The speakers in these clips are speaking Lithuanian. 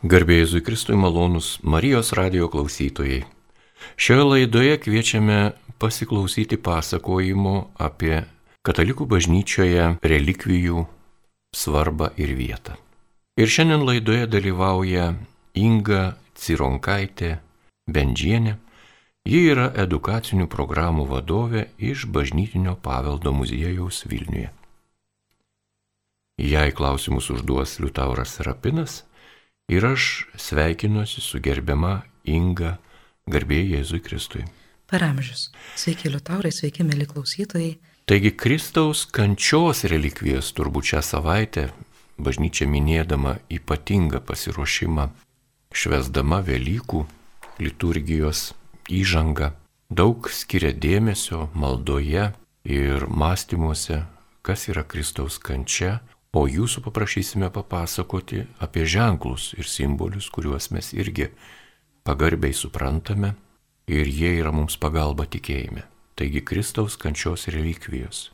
Garbėjai Kristui malonus Marijos radio klausytojai. Šioje laidoje kviečiame pasiklausyti pasakojimo apie katalikų bažnyčioje relikvijų svarbą ir vietą. Ir šiandien laidoje dalyvauja Inga Cironkaitė Bendžienė. Ji yra edukacinių programų vadovė iš Bažnytinio paveldo muziejaus Vilniuje. Jei klausimus užduos Liutauras Rapinas, Ir aš sveikinuosi su gerbiama Inga, garbėjai Jėzui Kristui. Per amžius. Sveiki, Liutaurai, sveiki, mėly klausytojai. Taigi Kristaus kančios relikvijas turbūt šią savaitę bažnyčia minėdama ypatingą pasiruošimą, švesdama Velykų liturgijos įžangą, daug skiria dėmesio maldoje ir mąstymuose, kas yra Kristaus kančia, O jūsų paprašysime papasakoti apie ženklus ir simbolius, kuriuos mes irgi pagarbiai suprantame ir jie yra mums pagalba tikėjime. Taigi Kristaus kančios relikvijos.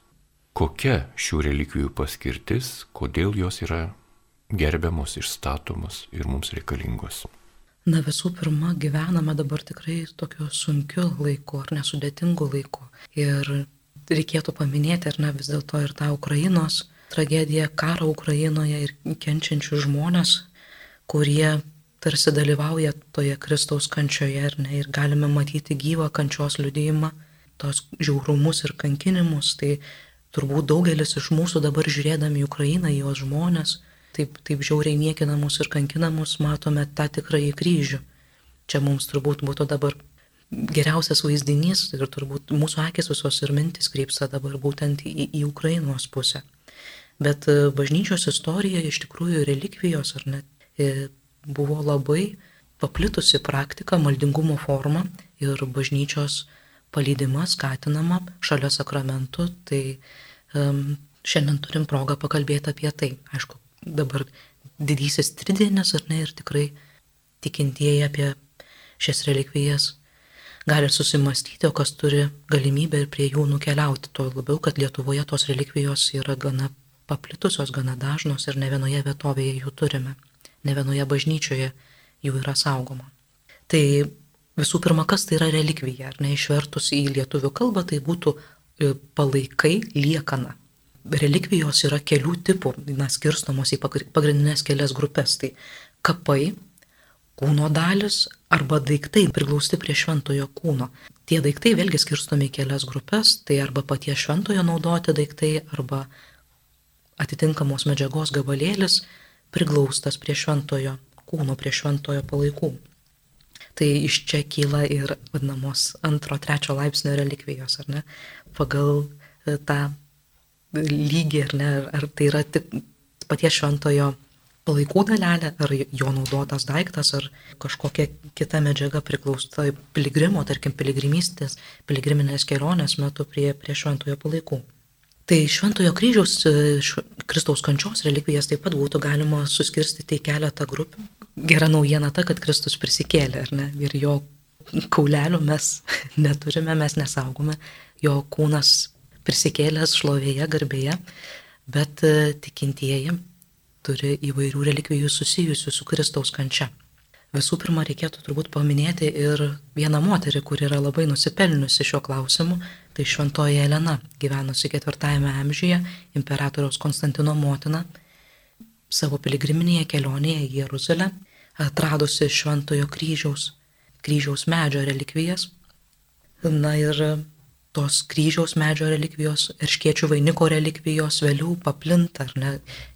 Kokia šių relikvijų paskirtis, kodėl jos yra gerbiamos, išstatomos ir mums reikalingos. Na visų pirma, gyvename dabar tikrai tokiu sunkiu laiku ar nesudėtingu laiku. Ir reikėtų paminėti, ar ne vis dėlto ir tą Ukrainos tragediją, karą Ukrainoje ir kenčiančių žmonės, kurie tarsi dalyvauja toje Kristaus kančioje ir, ne, ir galime matyti gyvą kančios liudėjimą, tos žiaurumus ir kankinimus. Tai turbūt daugelis iš mūsų dabar žiūrėdami į Ukrainą, į jos žmonės, taip, taip žiauriai niekinamus ir kankinamus, matome tą tikrąjį kryžių. Čia mums turbūt būtų dabar geriausias vaizdinys ir turbūt mūsų akis visos ir mintis krypsta dabar būtent į, į Ukrainos pusę. Bet e, bažnyčios istorija iš tikrųjų relikvijos ar net e, buvo labai paplitusi praktika, maldingumo forma ir bažnyčios palydimas skatinama šalia sakramentų. Tai um, šiandien turim progą pakalbėti apie tai. Aišku, dabar didysis tridienis ar ne ir tikrai tikintieji apie šias relikvijas gali susimastyti, o kas turi galimybę ir prie jų nukeliauti. Tuo labiau, kad Lietuvoje tos relikvijos yra gana paplitusios gana dažnos ir ne vienoje vietovėje jų turime, ne vienoje bažnyčioje jų yra saugoma. Tai visų pirma, kas tai yra relikvija, ar neišvertus į lietuvių kalbą, tai būtų e, palaikai liekana. Relikvijos yra kelių tipų, na, skirstomos į pagrindinės kelias grupės. Tai kapai, kūno dalis arba daiktai priglausti prie šventojo kūno. Tie daiktai vėlgi skirstomi į kelias grupės, tai arba paties šventojo naudoti daiktai, arba atitinkamos medžiagos gabalėlis priglaustas prie šventojo kūno, prie šventojo palaikų. Tai iš čia kyla ir vadinamos antro, trečio laipsnio relikvijos, ar ne? Pagal e, tą lygį, ar ne? Ar tai yra tik paties šventojo palaikų dalelė, ar jo naudotas daiktas, ar kažkokia kita medžiaga priklausta piligrimo, tarkim, piligrimystės, piligriminės kelionės metu prie, prie šventojo palaikų. Tai Šventojo kryžiaus e, Kristaus kančios relikvijas taip pat būtų galima suskirstyti į keletą grupių. Gera naujiena ta, kad Kristus prisikėlė, ar ne? Ir jo kaulelių mes neturime, mes nesaugome, jo kūnas prisikėlęs šlovėje, garbėje, bet e, tikintieji turi įvairių relikvijų susijusių su Kristaus kančia. Visų pirma, reikėtų turbūt paminėti ir vieną moterį, kuri yra labai nusipelniusi šiuo klausimu, tai šventoji Elena, gyvenusi ketvirtajame amžiuje, imperatoriaus Konstantino motina, savo piligriminėje kelionėje į Jeruzalę, atradusi šventojo kryžiaus, kryžiaus medžio relikvijas. Na ir tos kryžiaus medžio relikvijos, erškiečių vainiko relikvijos vėliau paplinta, ar ne,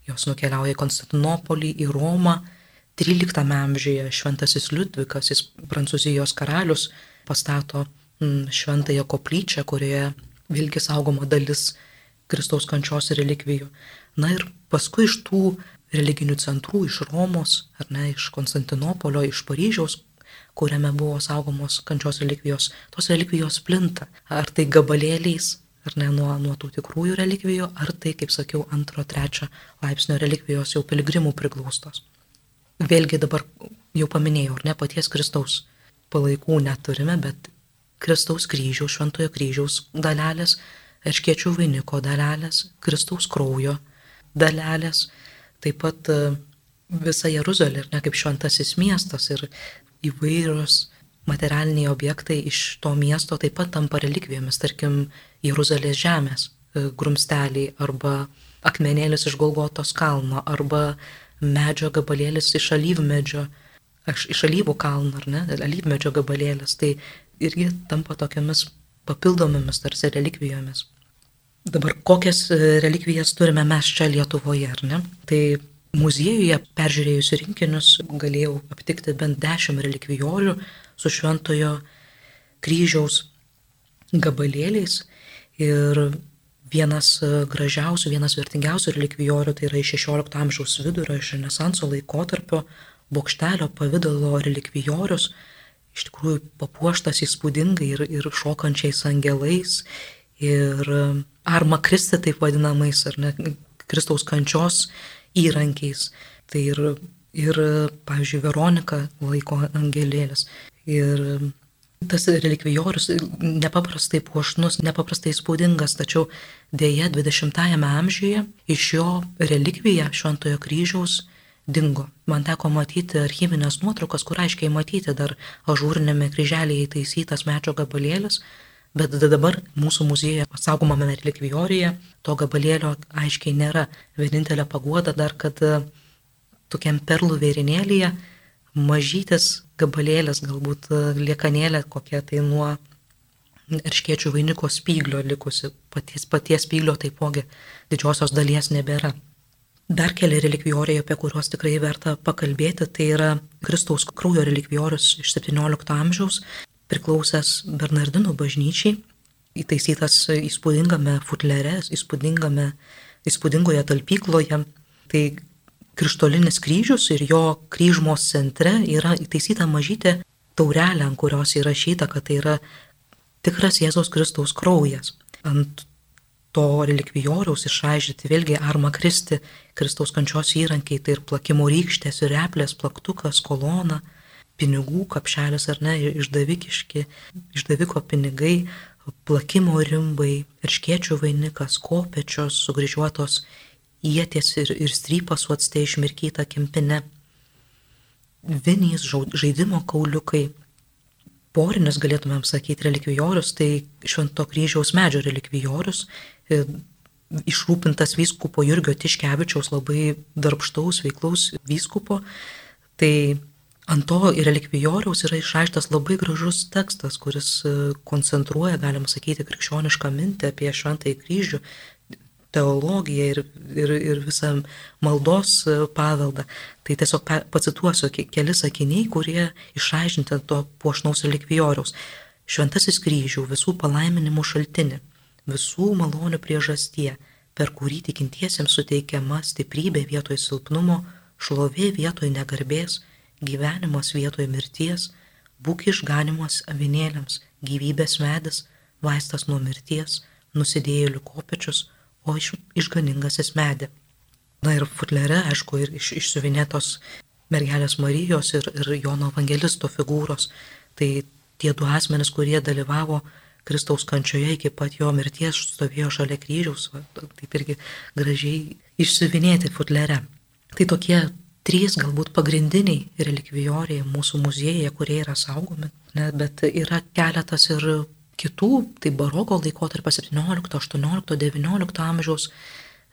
jos nukeliauja į Konstantinopolį, į Romą, XIII amžiuje šventasis Liudvikas, jis prancūzijos karalius, pastato šventąją koplyčią, kurioje vėlgi saugoma dalis Kristaus kančios relikvijų. Na ir paskui iš tų religinių centrų, iš Romos, ar ne, iš Konstantinopolio, iš Paryžiaus, kuriame buvo saugomos kančios relikvijos, tos relikvijos plinta. Ar tai gabalėliais, ar ne nuo, nuo tų tikrųjų relikvijų, ar tai, kaip sakiau, antro, trečio laipsnio relikvijos jau piligrimų priglaustos. Vėlgi dabar jau paminėjau, ar ne paties Kristaus palaikų neturime, bet Kristaus kryžiaus, šventojo kryžiaus dalelės, erškiečių vainiko dalelės, Kristaus kraujo dalelės, taip pat e, visa Jeruzalė, ir ne kaip šventasis miestas, ir įvairios materialiniai objektai iš to miesto taip pat tampa relikvijomis, tarkim, Jeruzalės žemės e, grumsteliai arba akmenėlis iš Golgotos kalno arba medžio gabalėlis iš alyvmedžio, iš alyvų kalno, ar ne, alyvmedžio gabalėlis, tai irgi tampa tokiamis papildomomis tarsi relikvijomis. Dabar kokias e, relikvijas turime mes čia Lietuvoje, ar ne? Tai muziejuje peržiūrėjus rinkinius galėjau aptikti bent dešimt relikvijorių su šventojo kryžiaus gabalėliais ir vienas gražiausių, vienas vertingiausių relikvijorių tai yra iš 16 amžiaus vidurio, iš Renesanso laikotarpio bokštelio pavydalo relikvijorius, iš tikrųjų papuoštas įspūdingai ir, ir šokančiais angelais ir arma kristi taip vadinamais, ar ne, Kristaus kančios įrankiais. Tai ir, ir pavyzdžiui, Veronika laiko angelėlis. Ir tas relikvijorius nepaprastai puošnus, nepaprastai spūdingas, tačiau dėja 20-ame amžiuje iš jo relikvija Šventojo kryžiaus dingo. Man teko matyti archyvinės nuotraukas, kur aiškiai matyti dar ažūrinėme kryželėje įtaisytas medžio gabalėlis, bet dabar mūsų muziejuje saugomame relikvijoriuje to gabalėlio aiškiai nėra. Vienintelė paguoda dar, kad tokiam perlų vėrinėlėje mažytis gabalėlis, galbūt e, liekanėlė kokia tai nuo erškiečių vainiko spyglio likusi, paties, paties spyglio taipogi didžiosios dalies nebėra. Dar keli relikvijoriai, apie kuriuos tikrai verta pakalbėti, tai yra Kristaus kraujo relikvijorius iš 17 amžiaus, priklausęs Bernardinų bažnyčiai, įtaisytas įspūdingame futlere, įspūdingame, įspūdingoje talpykloje. Tai krištolinis kryžius ir jo kryžmos centre yra įtaisyta mažytė taurelė, ant kurios įrašyta, kad tai yra tikras Jėzaus Kristaus kraujas. Ant to relikvijoriaus išaižyti vėlgi arma kristi Kristaus kančios įrankiai, tai ir plakimo rykštės, ir replės, plaktukas, kolona, pinigų kapšelis ar ne, išdavikiški, išdaviko pinigai, plakimo rimbai, irškiečių vainikas, kopečios, sugryžiuotos ieties ir, ir strypas su atstė išmirkyta kempine, vinys, žaidimo kauliukai, porinis galėtumėm sakyti relikvijorius, tai švento kryžiaus medžio relikvijorius, išrūpintas vyskupo Jurgio Tiškevičiaus labai darbštaus veiklaus vyskupo, tai ant to relikvijoriaus yra išaištas labai gražus tekstas, kuris e, koncentruoja, galim sakyti, krikščionišką mintį apie šventąjį kryžių, teologiją ir, ir, ir visą maldos e, paveldą. Tai tiesiog pacituosiu keli sakiniai, kurie išaiškinti to puošnaus relikvijoriaus. Šventasis kryžių visų palaiminimų šaltinį, visų malonių priežastie, per kurį tikintiesiems suteikiama stiprybė vietoj silpnumo, šlovė vietoj negarbės, gyvenimas vietoj mirties, būk išganimas avinėliams, gyvybės medis, vaistas nuo mirties, nusidėjėlių kopečius, o iš, išganingasis medė. Na ir futlere, aišku, ir iš, išsiuvinėtos mergelės Marijos ir, ir Jono evangelisto figūros. Tai tie du asmenys, kurie dalyvavo Kristaus kančioje iki pat jo mirties, stovėjo šalia kryžiaus, va, taip irgi gražiai išsiuvinėti futlere. Tai tokie trys galbūt pagrindiniai relikvijoriai mūsų muziejuje, kurie yra saugomi, ne, bet yra keletas ir kitų, tai baroko laikotarpio 17, 18, 19 amžiaus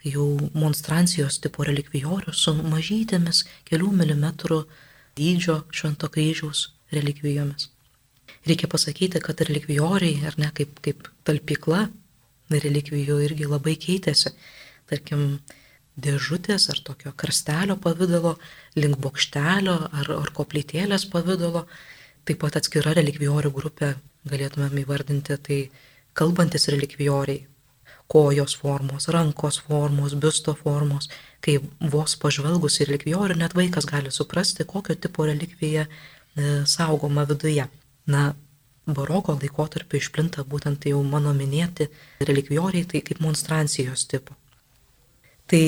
jau monstrancijos tipo relikvijorius su mažytėmis kelių milimetrų dydžio švento kryžiaus relikvijomis. Reikia pasakyti, kad relikvijoriai, ar ne kaip, kaip talpykla, relikvijų irgi labai keitėsi. Tarkim, dėžutės ar tokio karstelio pavydalo, link bokštelio ar, ar koplytėlės pavydalo, taip pat atskira relikvijorių grupė galėtumėm įvardinti, tai kalbantis relikvijoriai, kojos formos, rankos formos, biusto formos, kai vos pažvelgus į relikvijorių net vaikas gali suprasti, kokio tipo relikvija e, saugoma viduje. Na, baroko laikotarpiu išplinta būtent jau mano minėti relikvijoriai, tai kaip monstrancijos tipo. Tai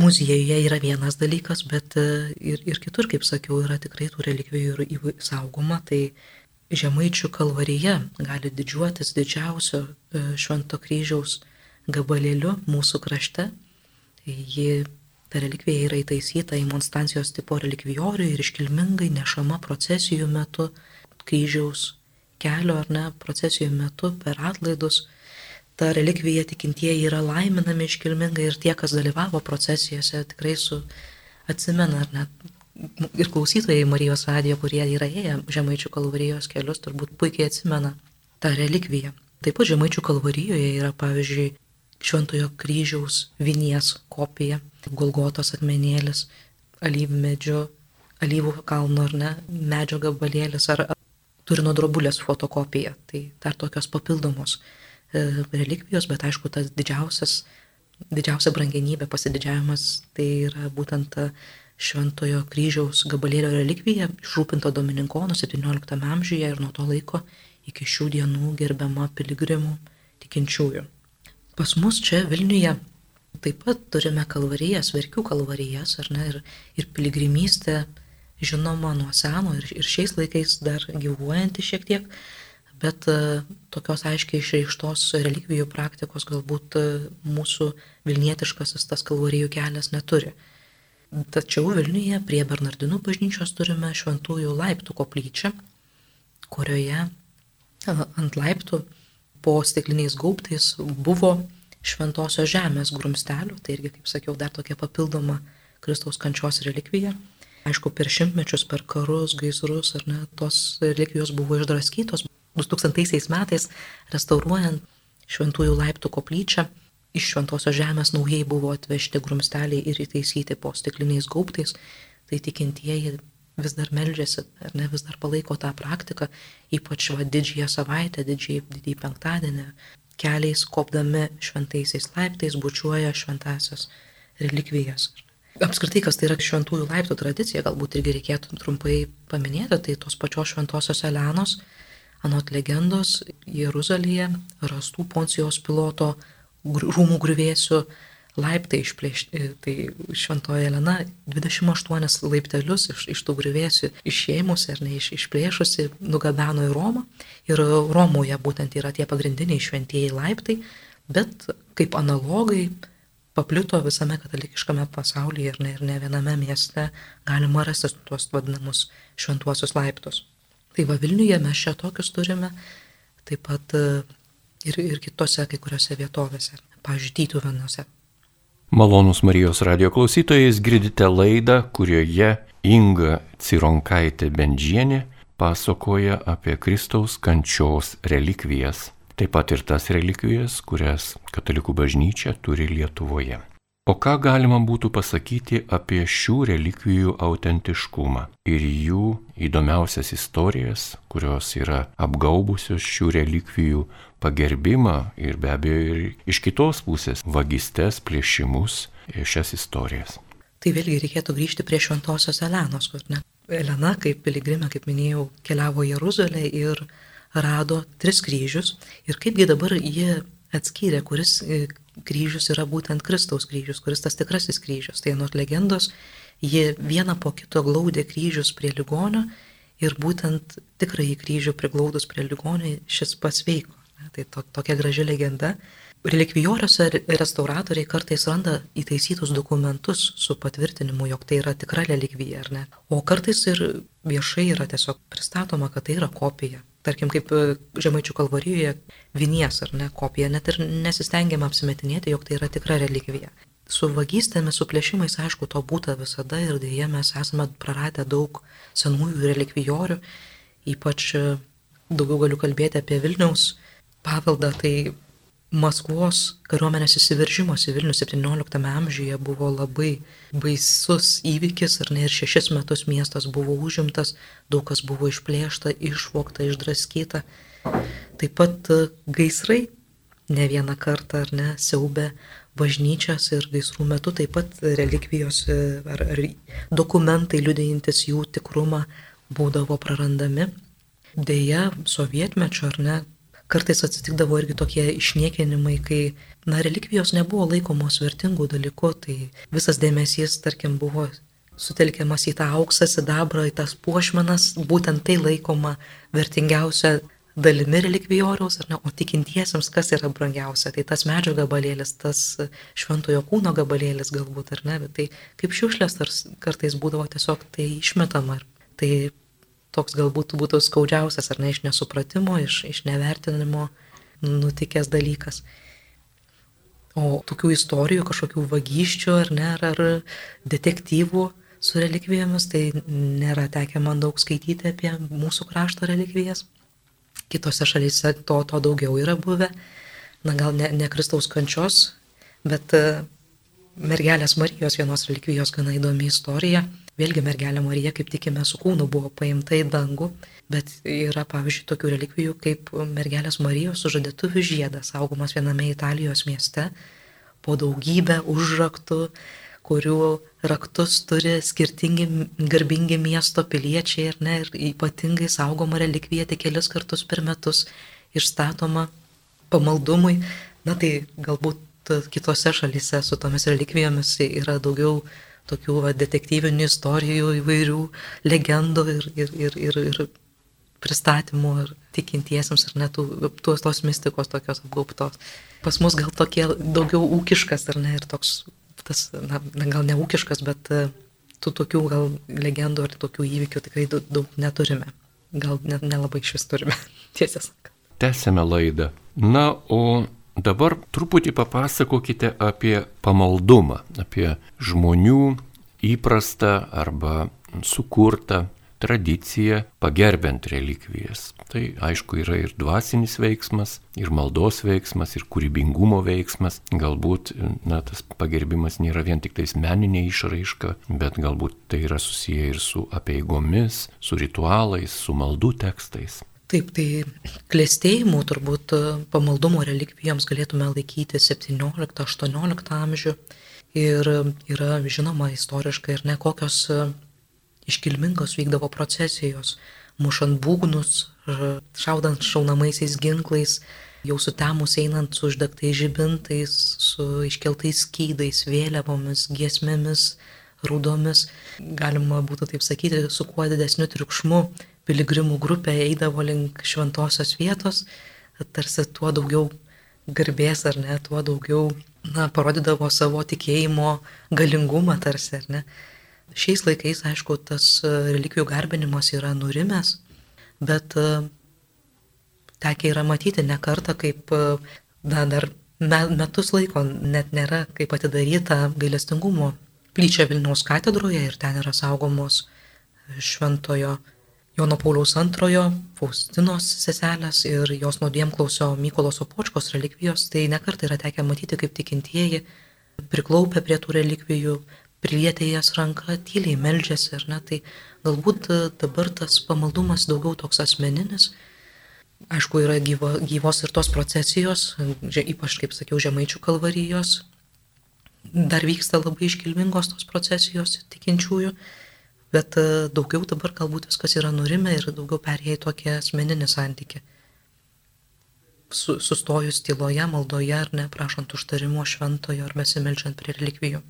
muziejuje yra vienas dalykas, bet e, ir, ir kitur, kaip sakiau, yra tikrai tų relikvijų saugoma, tai Žemaičių kalvaryje gali didžiuotis didžiausio e, Švento kryžiaus gabalėliu mūsų krašte. Ji Ta relikvija yra įtaisyta į monstancijos tipo relikvijorių ir iškilmingai nešama procesijų metu, kryžiaus kelio ar ne, procesijų metu per atlaidus. Ta relikvija tikintieji yra laiminami iškilmingai ir tie, kas dalyvavo procesijose, tikrai su atsimena ar net ir klausytojai Marijos radijo, kurie yra ėję Žemaičių kalvarijos kelius, turbūt puikiai atsimena tą relikviją. Taip pat Žemaičių kalvarijoje yra, pavyzdžiui, Šventojo kryžiaus vinies kopija, Golgotos akmenėlis, alyvmedžio, alyvų kalno ar ne, medžio gabalėlis ar turino drobulės fotokopija. Tai dar tokios papildomos e, relikvijos, bet aišku, tas didžiausias, didžiausia brangenybė, pasididžiavimas, tai yra būtent ta Šventojo kryžiaus gabalėlio relikvija, išrūpinta Domininkonų 17 amžiuje ir nuo to laiko iki šių dienų gerbiama piligrimų tikinčiųjų. Pas mus čia Vilniuje taip pat turime kalvarijas, verkių kalvarijas, ar ne, ir, ir piligrimystė žinoma nuo seno ir, ir šiais laikais dar gyvuojanti šiek tiek, bet uh, tokios aiškiai išreikštos relikvijų praktikos galbūt uh, mūsų vilnietiškasis tas kalvarijų kelias neturi. Tačiau Vilniuje prie Bernardinų bažnyčios turime šventųjų laiptų koplyčią, kurioje uh, ant laiptų po stikliniais gaubtais buvo šventosios žemės grumstelių, tai irgi, kaip sakiau, dar tokia papildoma Kristaus kančios relikvija. Aišku, per šimtmečius, per karus, gaisrus, ar ne, tos relikvijos buvo išdraskytos. 2000 metais, restauruojant šventųjų laiptų koplyčią, iš šventosios žemės naujai buvo atvežti grumsteliai ir įtaisyti po stikliniais gaubtais, tai tikintieji vis dar meldžiasi, ar ne vis dar palaiko tą praktiką, ypač va didžiąją savaitę, didžiai, didįjį penktadienį, keliais kopdami šventaisiais laiptais bučiuoja šventasias relikvijas. Apskritai, kas tai yra šventųjų laiptų tradicija, galbūt irgi reikėtų trumpai paminėti, tai tos pačios šventosios Elenos, anot legendos, Jeruzalėje rastų Poncijos piloto rūmų grįvėsių laiptai išplėšti, e, tai šventoji Elena 28 laiptelius iš, iš tų grįvėsių išėmusi ar ne iš, išplėšusi nugabeno į Romą. Ir Romoje būtent yra tie pagrindiniai šventieji laiptai, bet kaip analogai paplito visame katalikiškame pasaulyje ir ne, ir ne viename mieste galima rasti tuos vadinamus šventuosius laiptus. Tai va Vilniuje mes čia tokius turime, taip pat e, ir, ir kitose kai kuriuose vietovėse, pavyzdžiui, Tytuvenuose. Malonus Marijos radio klausytojais girdite laidą, kurioje Inga Cironkaitė Bendžienė pasakoja apie Kristaus kančios relikvijas, taip pat ir tas relikvijas, kurias Katalikų bažnyčia turi Lietuvoje. O ką galima būtų pasakyti apie šių relikvijų autentiškumą ir jų įdomiausias istorijas, kurios yra apgaubusios šių relikvijų pagerbimą ir be abejo ir iš kitos pusės vagystes, plėšimus ir šias istorijas. Tai vėlgi reikėtų grįžti prie šventosios Elenos, kur ne? Elena, kaip piligrimė, kaip minėjau, keliavo Jeruzalę ir rado tris kryžius ir kaipgi dabar jie atskyrė, kuris kryžius yra būtent Kristaus kryžius, kuris tas tikrasis kryžius. Tai nuo legendos jie vieną po kito glaudė kryžius prie ligonio ir būtent tikrąjį kryžių priglaudus prie ligonio šis pasveiko. Tai to, tokia graži legenda. Relikvijoriuose restauratoriai kartais randa įtaisytus dokumentus su patvirtinimu, jog tai yra tikra relikvija, ar ne? O kartais ir viešai yra tiesiog pristatoma, kad tai yra kopija tarkim, kaip e, Žemaičių kalvarijoje vinies ar ne kopija, net ir nesistengiama apsimetinėti, jog tai yra tikra relikvija. Su vagystėmis, su plėšimais, aišku, to būta visada ir dėje mes esame praradę daug senųjų relikvijorių, ypač e, daugiau galiu kalbėti apie Vilniaus paveldą, tai Maskvos kariuomenės įsiveržimas į Vilnių 17 amžiuje buvo labai baisus įvykis, ar ne ir šešis metus miestas buvo užimtas, daug kas buvo išplėšta, išvokta, išdraskyta. Taip pat e, gaisrai ne vieną kartą ar ne siaubė bažnyčias ir gaisrų metu taip pat relikvijos e, ar, ar dokumentai liudėjantis jų tikrumą būdavo prarandami. Deja, sovietmečio ar ne, kartais atsitikdavo irgi tokie išniekinimai, kai, na, relikvijos nebuvo laikomos vertingų dalykų, tai visas dėmesys, tarkim, buvo sutelkiamas į tą auksą, sidabrą, į tas puošmenas, būtent tai laikoma vertingiausia dalimi relikvijoriaus, ar ne, o tikintiesiems kas yra brangiausia. Tai tas medžio gabalėlis, tas šventojo kūno gabalėlis galbūt, ar ne, bet tai kaip šiušlės kartais būdavo tiesiog tai išmetama. Tai toks galbūt būtų skaudžiausias, ar ne, iš nesupratimo, iš, iš nevertinimo nutikęs dalykas. O tokių istorijų, kažkokių vagysčių ar ne, ar, ar detektyvų su relikvijomis, tai nėra tekę man daug skaityti apie mūsų krašto relikvijas. Kitose šalyse to, to daugiau yra buvę. Na gal ne, ne Kristaus kančios, bet e, mergelės Marijos vienos relikvijos gana įdomi istorija. Vėlgi mergelė Marija, kaip tikime, su kūnu buvo paimta į dangų, bet yra, pavyzdžiui, tokių relikvijų kaip mergelės Marijos sužadėtuvių žiedas, saugomas viename Italijos mieste, po daugybę užraktų, kurių raktus turi skirtingi garbingi miesto piliečiai ir, ne, ir ypatingai saugoma relikvija tik kelis kartus per metus išstatoma pamaldumui. Na tai galbūt kitose šalyse su tomis relikvijomis yra daugiau tokių va, detektyvinių istorijų, įvairių legendų ir, ir, ir, ir, ir pristatymų ir tikintiesiems ir net tuos tos mistikos tokios apgauptos. Pas mus gal tokie daugiau ūkiškas ar ne ir toks tas, na, gal ne ūkiškas, bet e, tų tokių gal legendų ar tokių įvykių tikrai daug, neturime. Gal net nelabai iš vis turime, tiesą sakant. Tęsėme laidą. Na, o dabar truputį papasakokite apie pamaldumą, apie žmonių įprastą arba sukurtą tradicija pagerbent relikvijas. Tai aišku yra ir dvasinis veiksmas, ir maldos veiksmas, ir kūrybingumo veiksmas. Galbūt na, tas pagerbimas nėra vien tik tais meninė išraiška, bet galbūt tai yra susiję ir su apieigomis, su ritualais, su maldų tekstais. Taip, tai klėstėjimų turbūt pamaldumo relikvijoms galėtume laikyti 17-18 amžių. Ir yra žinoma istoriškai ir ne kokios iškilmingos vykdavo procesijos, mušant būgnus, šaudant šaunamaisiais ginklais, jau sutemus einant su uždegtais žibintais, su iškeltais skydais, vėliavomis, giesmėmis, rūdomis. Galima būtų taip sakyti, su kuo didesniu triukšmu piligrimų grupė eidavo link šventosios vietos, tarsi tuo daugiau garbės ar ne, tuo daugiau na, parodydavo savo tikėjimo galingumą tarsi, ar ne. Šiais laikais, aišku, tas e, relikvijų garbinimas yra nurimęs, bet e, tekia yra matyti ne kartą, kaip e, na, dar metus laiko net nėra kaip atidaryta gailestingumo plyčia Vilniaus katedroje ir ten yra saugomos šventojo Jono Pauliaus antrojo, Faustinos seselės ir jos nuodėmklausio Mykolo Sopočkos relikvijos, tai nekartai yra tekę matyti, kaip tikintieji priklaupę prie tų relikvijų, prilietė jas ranką, tyliai meldžiasi ir ne, tai galbūt dabar tas pamaldumas daugiau toks asmeninis. Aišku, yra gyvo, gyvos ir tos procesijos, ypač, kaip sakiau, žemaičių kalvarijos. Dar vyksta labai iškilmingos tos procesijos tikinčiųjų, bet e, daugiau dabar galbūt viskas yra nurimę ir daugiau perėjai tokį asmeninį santykį. Sustojus tyloje, maldoje ar ne, prašant užtarimo šventojo ar besimeldžiant prie relikvijų.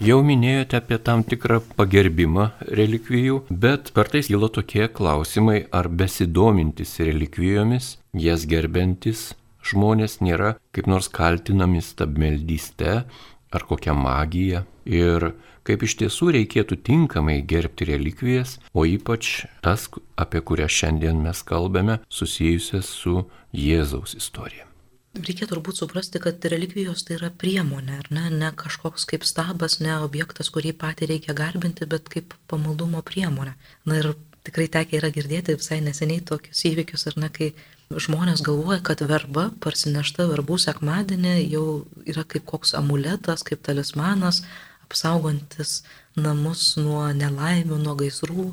Jau minėjote apie tam tikrą pagerbimą relikvijų, bet kartais kyla tokie klausimai, ar besidomintis relikvijomis, jas gerbiantis žmonės nėra kaip nors kaltinami stabmeldyste ar kokią magiją ir kaip iš tiesų reikėtų tinkamai gerbti relikvijas, o ypač tas, apie kurią šiandien mes kalbame, susijusias su Jėzaus istorija. Reikia turbūt suprasti, kad relikvijos tai yra priemonė, ar ne, ne kažkoks kaip stabas, ne objektas, kurį patį reikia garbinti, bet kaip pamaldumo priemonė. Na ir tikrai tekia yra girdėti visai neseniai tokius įvykius, ar ne, kai žmonės galvoja, kad verba, parsinešta verbų sekmadienį jau yra kaip koks amuletas, kaip talismanas, apsaugantis namus nuo nelaimių, nuo gaisrų,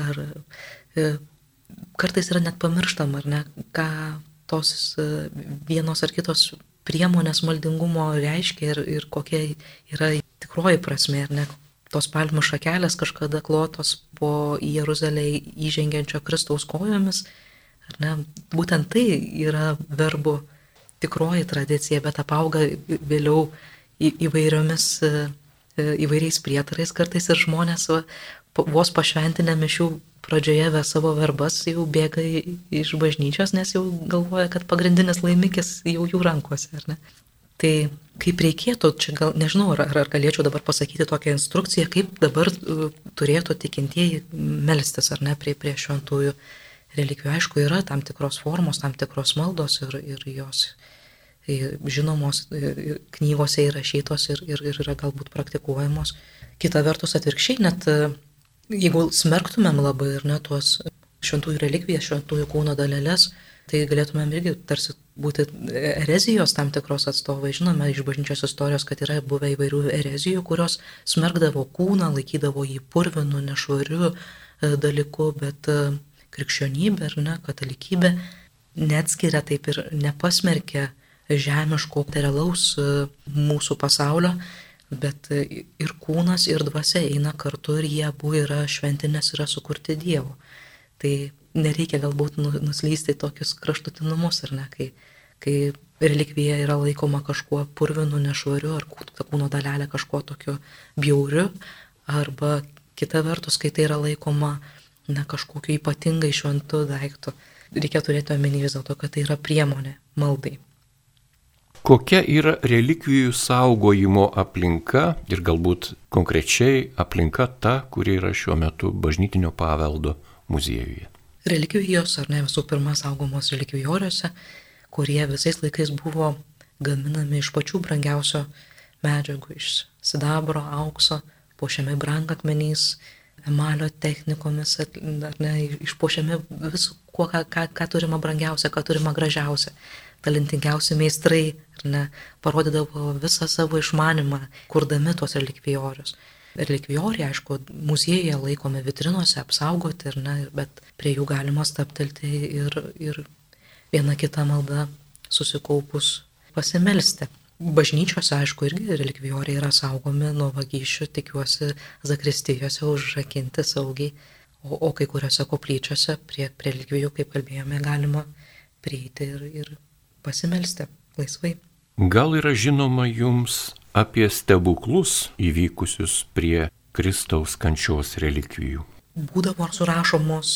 ar e, kartais yra net pamirštama, ar ne, ką tos e, vienos ar kitos priemonės maldingumo reiškia ir, ir kokia yra tikroji prasme, ar ne? Tos palmių šakelės kažkada klotos po į Jeruzalę įžengiančio Kristaus kojomis, ar ne? Būtent tai yra verbų tikroji tradicija, bet apauga vėliau į, įvairiomis e, įvairiais prietarais kartais ir žmonės va, vos pašventinę mišių pradžioje ve savo verbas jau bėga iš bažnyčios, nes jau galvoja, kad pagrindinis laimikis jau jų rankose, ar ne? Tai kaip reikėtų, čia gal nežinau, ar, ar galėčiau dabar pasakyti tokią instrukciją, kaip dabar uh, turėtų tikintieji melstis ar ne prie, prie šventųjų relikvijų. Aišku, yra tam tikros formos, tam tikros maldos ir, ir jos žinomos knygose įrašytos ir, ir, ir yra galbūt praktikuojamos. Kita vertus atvirkščiai, net jeigu smerktumėm labai ir net tuos šventųjų relikvijas, šventųjų kūno dalelės, tai galėtumėm irgi tarsi būti erezijos tam tikros atstovai. Žinome iš bažnyčios istorijos, kad yra buvę įvairių erezijų, kurios smergdavo kūną, laikydavo jį purvinu, nešvariu e, dalyku, bet e, krikščionybė ar ne, katalikybė neatskiria taip ir nepasmerkia žemiško, realaus e, mūsų pasaulio, bet ir kūnas, ir dvasia eina kartu ir jie abu yra šventinės, yra sukurti Dievo. Tai nereikia galbūt nu, nuslysti tokius kraštutinumus, ar ne, kai, kai relikvija yra laikoma kažkuo purvinu, nešvariu, ar kūno dalelė kažkuo tokiu bjauriu, arba kita vertus, kai tai yra laikoma na, kažkokiu ypatingai šventu daiktu. Reikia turėti omeny vis dėlto, kad tai yra priemonė maldai. Kokia yra relikvijų saugojimo aplinka ir galbūt konkrečiai aplinka ta, kuri yra šiuo metu bažnytinio paveldo muziejuje? Relikvijos, ar ne visų pirma, saugomos relikvijoriuose, kurie visais laikais buvo gaminami iš pačių brangiausio medžiagų, iš sidabro, aukso, puošiami brangakmeniais, emalio technikomis, ar ne, išpuošiami visų, kuo, ką, ką, ką turima brangiausia, ką turima gražiausia talentingiausi meistrai, ar ne, parodydavo visą savo išmanimą, kurdami tuos relikvijorius. Relikvijoriai, aišku, muziejuje laikomi vitrinose, apsaugoti, ne, bet prie jų galima staptelti ir, ir viena kita malda susikaupus pasimelsti. Bažnyčiose, aišku, irgi relikvijoriai yra saugomi nuo vagysčių, tikiuosi, zakristijose užrakinti saugiai, o, o kai kuriuose koplyčiose prie, prie relikvijų, kaip kalbėjome, galima prieiti ir, ir pasimelsti laisvai. Gal yra žinoma jums apie stebuklus įvykusius prie Kristaus kančios relikvijų? Būdavo surašomos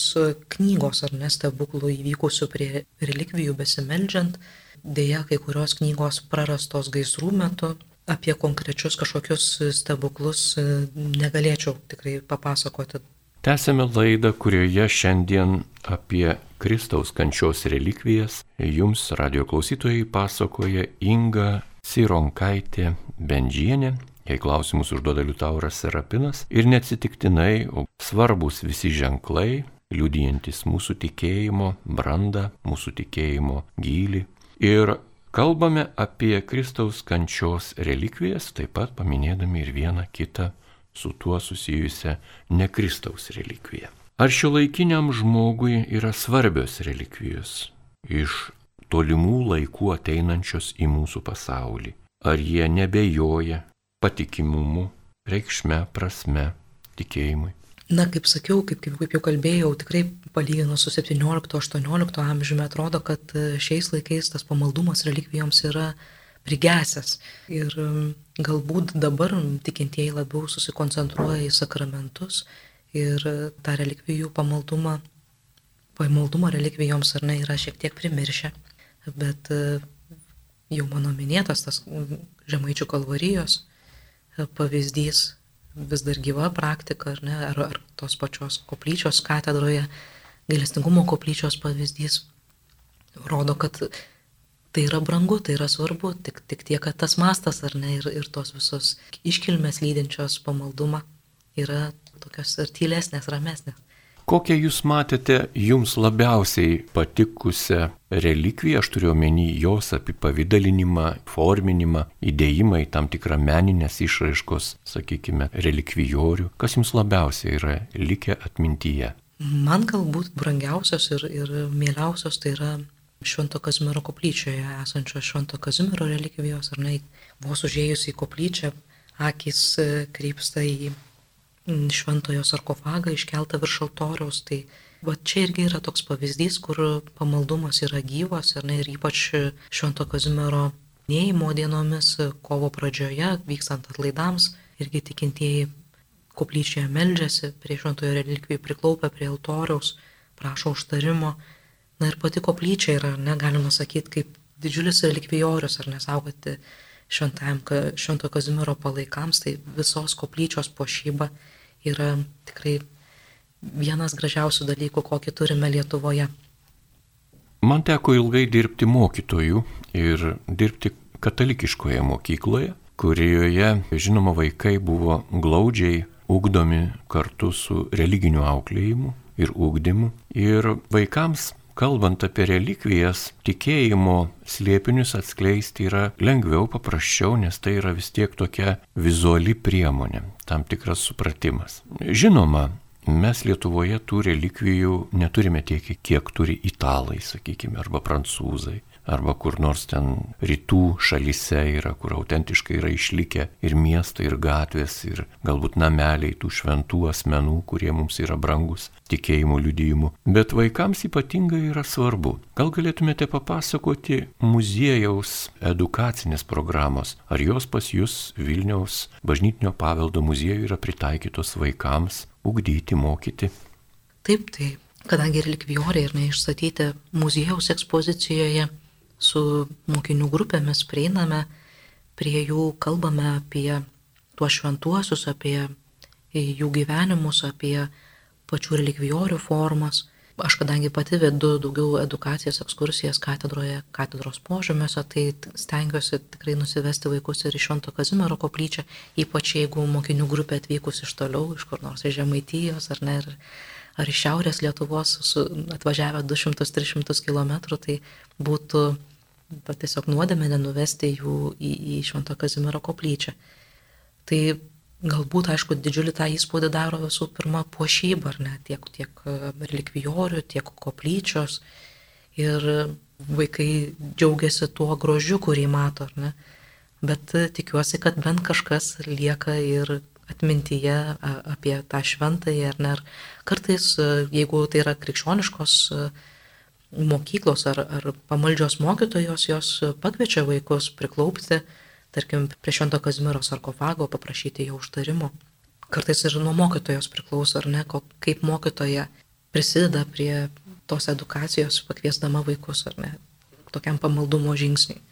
knygos ar nestebuklų įvykusių prie relikvijų besimeldžiant. Deja, kai kurios knygos prarastos gaisrų metu. Apie konkrečius kažkokius stebuklus negalėčiau tikrai papasakoti Tęsėme laidą, kurioje šiandien apie Kristaus kančios relikvijas jums radio klausytojai pasakoja Inga Sironkaitė Bendžienė. Jei klausimus užduoda Liutauras Serapinas ir neatsitiktinai, svarbus visi ženklai, liudijantis mūsų tikėjimo brandą, mūsų tikėjimo gilį. Ir kalbame apie Kristaus kančios relikvijas, taip pat paminėdami ir vieną kitą su tuo susijusią nekristaus relikviją. Ar šio laikiniam žmogui yra svarbios relikvijos iš tolimų laikų ateinančios į mūsų pasaulį? Ar jie nebejoja patikimumu, reikšme, prasme, tikėjimui? Na, kaip sakiau, kaip, kaip, kaip jau kalbėjau, tikrai palyginus su 17-18 amžiumi atrodo, kad šiais laikais tas pamaldumas relikvijoms yra prigesęs. Ir um, galbūt dabar tikintieji labiau susikoncentruoja į sakramentus ir tą relikvijų pamaldumą, pamaldumą relikvijoms ar ne yra šiek tiek primiršę, bet uh, jau mano minėtas tas žemaičių kalvarijos uh, pavyzdys vis dar gyva praktika, ar ne, ar, ar tos pačios koplyčios katedroje, gailestingumo koplyčios pavyzdys rodo, kad tai yra brangu, tai yra svarbu, tik, tik tiek, kad tas mastas ar ne ir, ir tos visos iškilmės lydinčios pamaldumą yra tokios ir tylesnės, ramesnės. Kokią jūs matėte jums labiausiai patikusią relikviją, aš turiu omeny jos apipavydalinimą, forminimą, įdėjimą į tam tikrą meninės išraiškos, sakykime, relikvijorių, kas jums labiausiai yra likę atmintyje? Man galbūt brangiausios ir, ir mieliausios tai yra Švento Kazimiero koplyčioje esančios Švento Kazimiero relikvijos, ar ne, vos užėjus į koplyčią, akis e, krypsta į šventojo sarkofagą iškeltą virš altoriaus. Tai va čia irgi yra toks pavyzdys, kur pamaldumas yra gyvas ne, ir ypač Švento Kazimiero neįmo dienomis, kovo pradžioje, vykstant atlaidams, irgi tikintieji koplyčioje meldžiasi, prie šventojo relikvijų priklaupia prie altoriaus, prašo užtarimo. Na ir pati koplyčia yra, negalima sakyti, kaip didžiulis relikvijorius ar nesaugoti šventojo Kazimiero palaikams, tai visos koplyčios pošyba yra tikrai vienas gražiausių dalykų, kokį turime Lietuvoje. Man teko ilgai dirbti mokytojų ir dirbti katalikiškoje mokykloje, kurioje, žinoma, vaikai buvo glaudžiai ugdomi kartu su religiniu auklėjimu ir ugdymu. Ir vaikams, kalbant apie relikvijas, tikėjimo slėpinius atskleisti yra lengviau, paprasčiau, nes tai yra vis tiek tokia vizuali priemonė, tam tikras supratimas. Žinoma, Mes Lietuvoje tų relikvijų neturime tiek, kiek turi italai, sakykime, arba prancūzai, arba kur nors ten rytų šalyse yra, kur autentiškai yra išlikę ir miestai, ir gatvės, ir galbūt nameliai tų šventų asmenų, kurie mums yra brangus tikėjimo liudijimu. Bet vaikams ypatingai yra svarbu. Gal galėtumėte papasakoti muziejaus edukacinės programos, ar jos pas jūs Vilniaus bažnytinio paveldo muziejuje yra pritaikytos vaikams ugdyti, mokyti. Taip, tai kadangi relikvijoriai ir neišstatyti muziejaus ekspozicijoje su mokinių grupėmis prieiname prie jų, kalbame apie tuos šventuosius, apie jų gyvenimus, apie pačių relikvijorių formas. Aš kadangi pati vedu daugiau edukacijas, ekskursijas katedroje, katedros požemiuose, tai stengiuosi tikrai nusivesti vaikus ir iš Švento Kazimiero koplyčią, ypač jeigu mokinių grupė atvykus iš toliau, iš kur nors iš Žemaitijos ar ne, ar iš Šiaurės Lietuvos, su, atvažiavę 200-300 km, tai būtų tiesiog nuodėmė nenuvesti jų į, į Švento Kazimiero koplyčią. Tai Galbūt, aišku, didžiulį tą įspūdį daro visų pirma puošyba, ar ne, tiek, tiek e, relikvijorių, tiek koplyčios. Ir vaikai džiaugiasi tuo grožiu, kurį mato, ar ne. Bet tikiuosi, kad bent kažkas lieka ir atmintyje apie tą šventąjį, ar ne. Ar kartais, e, jeigu tai yra krikščioniškos mokyklos ar, ar pamaldžios mokytojos, jos pakviečia vaikus priklaupti tarkim, prie Švento Kazimiero sarkofago paprašyti jo užtarimo. Kartais ir nuo mokytojos priklauso, ar ne, kaip mokytoja prisideda prie tos edukacijos, pakviesdama vaikus, ar ne, tokiam pamaldumo žingsniui.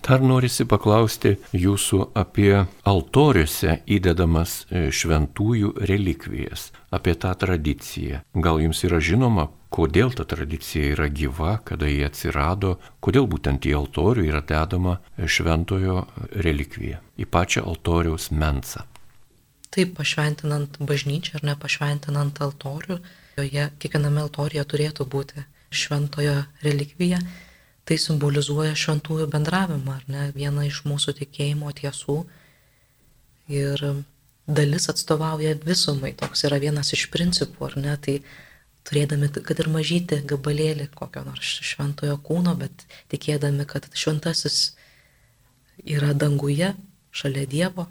Dar norisi paklausti jūsų apie altoriuose įdedamas e, šventųjų relikvijas, apie tą tradiciją. Gal jums yra žinoma, kodėl ta tradicija yra gyva, kada jie atsirado, kodėl būtent į altorių yra dedama šventojo relikvija, į pačią altoriaus mensą. Taip, pašventinant bažnyčią ar nepašventinant altorių, joje kiekviename altorija turėtų būti šventojo relikvija tai simbolizuoja šventųjų bendravimą, ar ne, vieną iš mūsų tikėjimo tiesų. Ir dalis atstovauja visumai, toks yra vienas iš principų, ar ne, tai turėdami, kad ir mažyti gabalėlį kokio nors šventojo kūno, bet tikėdami, kad šventasis yra danguje, šalia Dievo,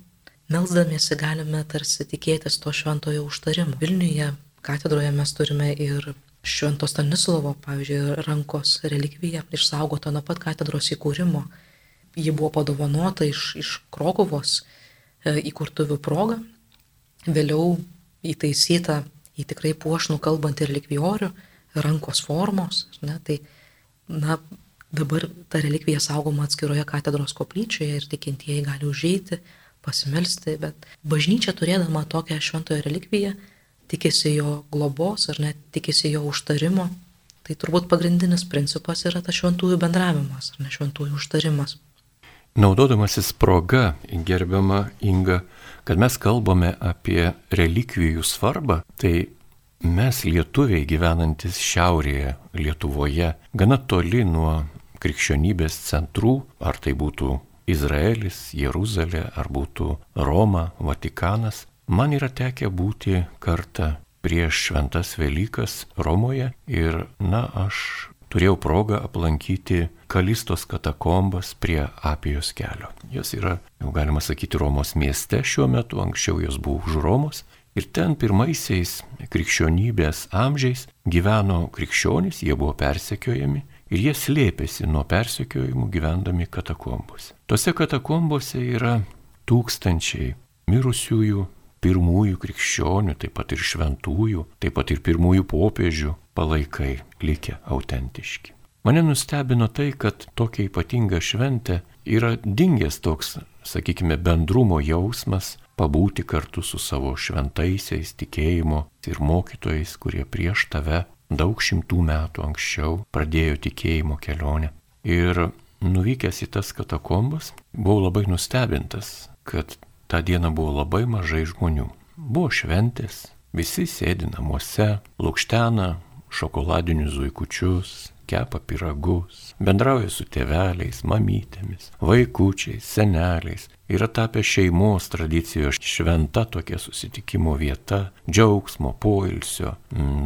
melzdamiesi galime tarsi tikėtis to šventojo užtarimo. Vilniuje katedroje mes turime ir Švento Stanislovo, pavyzdžiui, rankos relikvija išsaugota nuo pat katedros įkūrimo. Ji buvo padovanota iš, iš Krokovos e, įkurtuvių progą, vėliau įtaisyta į tikrai puošnų kalbantį relikvijorių, rankos formos. Ne, tai, na, dabar ta relikvija saugoma atskiroje katedros koplyčioje ir tikintieji gali užeiti, pasimelsti, bet bažnyčia turėdama tokią šventojo relikviją tikisi jo globos ar net tikisi jo užtarimo, tai turbūt pagrindinis principas yra tas šventųjų bendravimas, ar ne šventųjų užtarimas. Naudodamasis proga, gerbiama Inga, kad mes kalbame apie relikvijų svarbą, tai mes lietuviai gyvenantis šiaurėje Lietuvoje, gana toli nuo krikščionybės centrų, ar tai būtų Izraelis, Jeruzalė, ar būtų Roma, Vatikanas, Man yra tekę būti kartą prieš šventas Velykas Romoje ir, na, aš turėjau progą aplankyti Kalistos katakombas prie Apijos kelio. Jos yra, jau galima sakyti, Romos mieste šiuo metu, anksčiau jos buvo už Romos. Ir ten pirmaisiais krikščionybės amžiais gyveno krikščionys, jie buvo persekiojami ir jie slėpėsi nuo persekiojimų gyvendami katakombose. Tose katakombose yra tūkstančiai mirusiųjų, pirmųjų krikščionių, taip pat ir šventųjų, taip pat ir pirmųjų popiežių palaikai likę autentiški. Mane nustebino tai, kad tokia ypatinga šventė yra dingęs toks, sakykime, bendrumo jausmas, pabūti kartu su savo šventaisiais tikėjimo ir mokytojais, kurie prieš tave daug šimtų metų anksčiau pradėjo tikėjimo kelionę. Ir nuvykęs į tas katakombas, buvau labai nustebintas, kad tą dieną buvo labai mažai žmonių. Buvo šventės, visi sėdi namuose, lūkštena šokoladinius zuikučius, kepa piragus, bendrauja su tėveliais, mamytėmis, vaikučiais, seneliais. Yra tapę šeimos tradicijos šventa tokia susitikimo vieta, džiaugsmo, poilsio,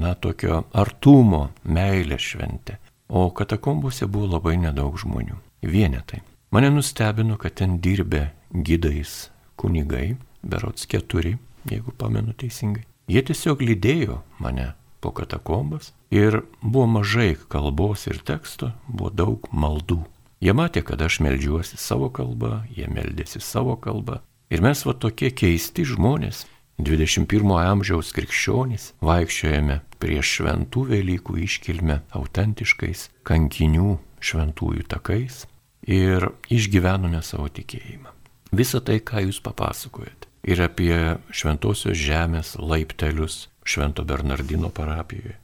na tokio artumo, meilės šventė. O katakombose buvo labai nedaug žmonių. Vienetai. Mane nustebino, kad ten dirbė gydais kunigai, berots keturi, jeigu pamenu teisingai. Jie tiesiog lydėjo mane po katakombas ir buvo mažai kalbos ir teksto, buvo daug maldų. Jie matė, kad aš melžiuosi savo kalbą, jie meldėsi savo kalbą. Ir mes va tokie keisti žmonės, 21 amžiaus krikščionys, vaikščiojame prieš šventų Velykų iškilmę autentiškais kankinių šventųjų takais ir išgyvenome savo tikėjimą. Visą tai, ką jūs papasakojate. Ir apie šventosios žemės laiptelius, Švento Bernardino parapijoje,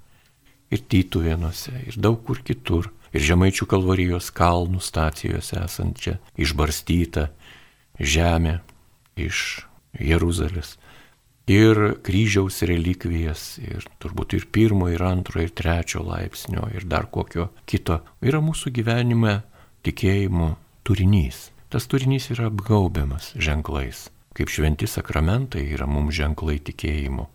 ir Tytuvėnuose, ir daug kur kitur, ir Žemaičių kalvarijos kalnų stacijose esančia išbarstyta žemė iš Jeruzalės, ir kryžiaus relikvijas, ir turbūt ir pirmo, ir antro, ir trečio laipsnio, ir dar kokio kito, yra mūsų gyvenime tikėjimo turinys. Tas turinys yra apgaubiamas ženklais, kaip šventi sakramentai yra mums ženklai tikėjimo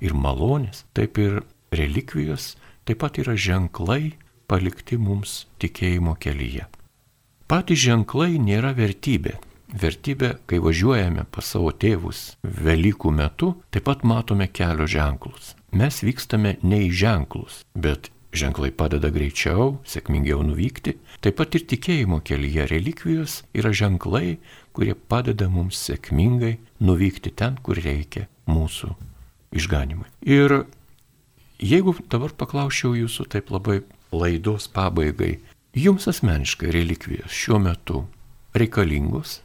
ir malonės, taip ir relikvijos taip pat yra ženklai palikti mums tikėjimo kelyje. Patys ženklai nėra vertybė. Vertybė, kai važiuojame pas savo tėvus Velykų metu, taip pat matome kelio ženklus. Mes vykstame ne į ženklus, bet ženklai padeda greičiau, sėkmingiau nuvykti. Taip pat ir tikėjimo kelyje relikvijos yra ženklai, kurie padeda mums sėkmingai nuvykti ten, kur reikia mūsų išganimui. Ir jeigu dabar paklausčiau jūsų taip labai laidos pabaigai, jums asmeniškai relikvijos šiuo metu reikalingos,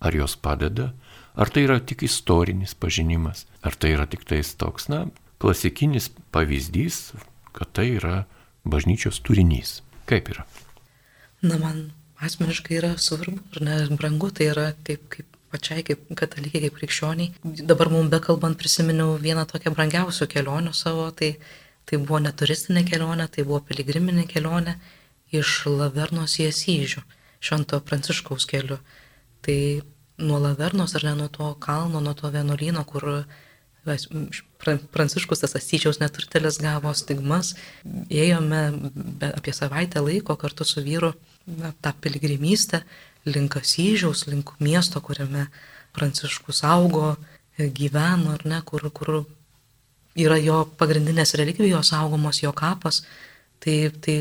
ar jos padeda, ar tai yra tik istorinis pažinimas, ar tai yra tik tais toks, na, klasikinis pavyzdys, kad tai yra bažnyčios turinys. Kaip yra? Na, man asmeniškai yra svarbu ir nebrangu, tai yra taip kaip pačiai kaip katalikai, kaip krikščioniai. Dabar mums bekalbant prisiminiau vieną tokią brangiausių kelionių savo, tai, tai buvo neturistinė kelionė, tai buvo piligriminė kelionė iš Lavernos į Asyžių, Švento Pranciškaus keliu. Tai nuo Lavernos ar ne nuo to kalno, nuo to vienuolyno, kur Pranciškus tas Asyžiaus neturtelis gavo stigmas, ėjome apie savaitę laiko kartu su vyru na, tą piligrimystę link Asyžiaus, link miesto, kuriame Pranciškus augo, gyveno, ar ne, kur, kur yra jo pagrindinės relikvijos saugomos, jo kapas. Tai, tai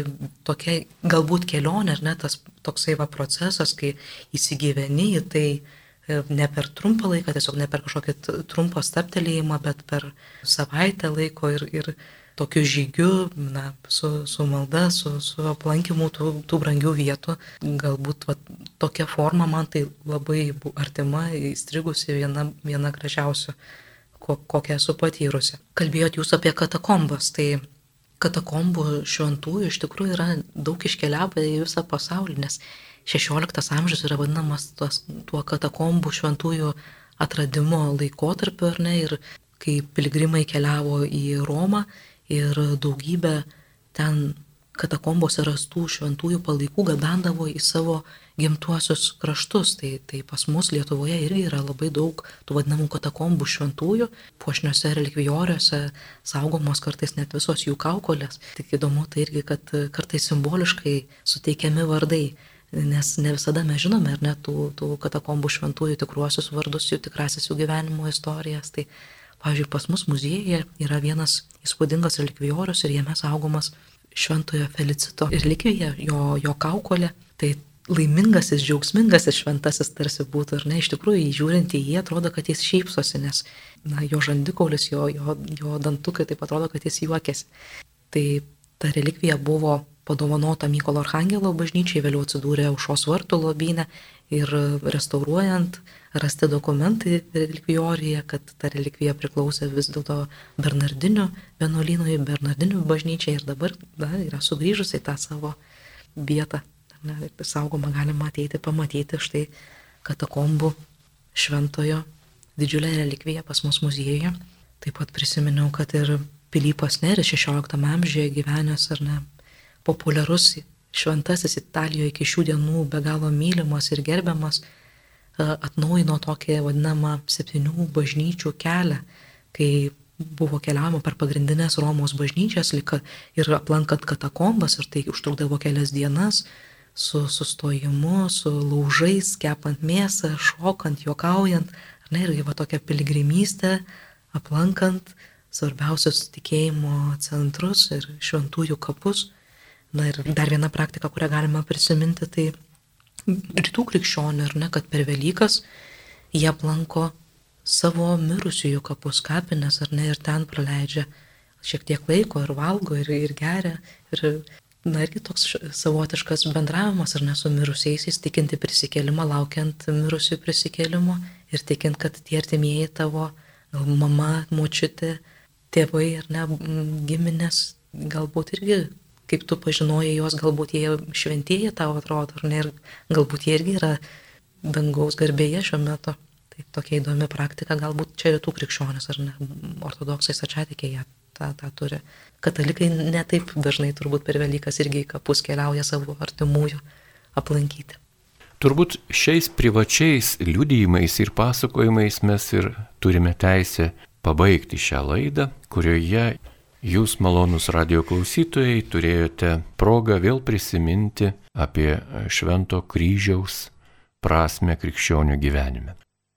tokia galbūt kelionė, ar ne, tas toksai va procesas, kai įsigyveni į tai e, ne per trumpą laiką, tiesiog ne per kažkokį trumpą staptelėjimą, bet per savaitę laiko ir, ir tokiu žygiu, na, su, su malda, su, su aplankimu tų, tų brangių vietų. Galbūt va, tokia forma man tai labai artima, įstrigusi viena, viena gražiausių, ko, kokią esu patyrusi. Kalbėjot jūs apie katakombas, tai katakombų šventųjų iš tikrųjų yra daug iškeliavę į visą pasaulį, nes 16 amžius yra vadinamas tuos, tuo katakombų šventųjų atradimo laikotarpiu, ar ne, ir kai piligrimai keliavo į Romą, ir daugybę ten katakombose rastų šventųjų palaikų gabendavo į savo gimtuosius kraštus. Tai, tai pas mus Lietuvoje irgi yra labai daug tų vadinamų katakombų šventųjų, puošniuose relikvijoriuose saugomos kartais net visos jų kaukolės. Tik įdomu tai irgi, kad kartais simboliškai suteikiami vardai. Nes ne visada mes žinome, ar net tų, tų katakombų šventųjų tikruosius vardus, jų tikrasis jų gyvenimo istorijas. Tai Pavyzdžiui, pas mus muziejuje yra vienas įspūdingas relikvijorius ir jame saugomas šventojo Felicito relikvija, jo, jo kaukolė. Tai laimingasis, džiaugsmingasis šventasis tarsi būtų, ir ne, iš tikrųjų, žiūrint į jį, atrodo, kad jis šypsosi, nes, na, jo žandikaulis, jo, jo, jo dantukai taip atrodo, kad jis juokėsi. Tai ta relikvija buvo padovanota Mykolo Arhangelo bažnyčiai, vėliau atsidūrė aušos vartų lobynę ir restauruojant rasti dokumentai relikvijorijoje, kad ta relikvija priklausė vis dėlto Bernardinių vienuolynui, Bernardinių bažnyčiai ir dabar na, yra sugrįžusi į tą savo vietą ne, saugoma galima ateiti pamatyti štai katakombų šventojo didžiulę relikviją pas mus muziejuje. Taip pat prisiminiau, kad ir Pilypas Neris 16 amžiuje gyvenęs ar ne populiarus šventasis Italijoje iki šių dienų be galo mylimas ir gerbiamas, atnaujino tokį vadinamą septynių bažnyčių kelią, kai buvo keliaujama per pagrindinės Romos bažnyčias ir aplankant katakombas ir tai užtrukdavo kelias dienas, su sustojimu, su laužais, kepant mėsą, šokant, juokaujant, ar ne, irgi va tokia piligrimystė, aplankant svarbiausius tikėjimo centrus ir šventųjų kapus. Na ir dar viena praktika, kurią galima prisiminti, tai rytų krikščionių, ar ne, kad per Velykas jie aplanko savo mirusiųjų kapus, kapines, ar ne, ir ten praleidžia šiek tiek laiko ir valgo, ir, ir geria, ir na irgi toks savotiškas bendravimas ar ne su mirusiaisiais, tikinti prisikėlimą, laukiant mirusių prisikėlimo ir tikint, kad tie artimieji tavo, gal mama, močiutė, tėvai ar ne, giminės, galbūt irgi, kaip tu pažinojai juos, galbūt jie šventieji tavo atrodo, ar ne, ir galbūt jie irgi yra dangaus garbėje šiuo metu. Tai tokia įdomi praktika, galbūt čia rytų krikščionis ar ne, ortodoksai sačiatikėje tą, tą turi. Katalikai netaip dažnai turbūt per Velykas irgi į kapus keliauja savo artimųjų aplankyti. Turbūt šiais privačiais liudijimais ir pasakojimais mes ir turime teisę pabaigti šią laidą, kurioje jūs, malonus radio klausytojai, turėjote progą vėl prisiminti apie Švento kryžiaus prasme krikščionių gyvenime.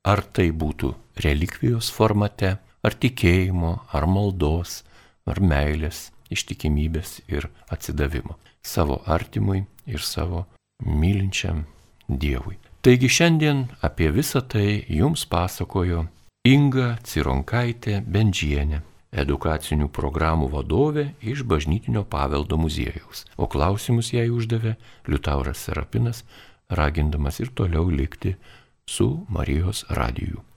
Ar tai būtų relikvijos formate, ar tikėjimo, ar maldos, ar meilės, ištikimybės ir atsidavimo savo artimui ir savo mylinčiam Dievui. Taigi šiandien apie visą tai jums pasakojo Inga Cironkaitė Bendžienė, edukacinių programų vadovė iš Bažnytinio paveldo muziejaus, o klausimus jai uždavė Liutauras Serapinas, ragindamas ir toliau likti su Marijos radiju.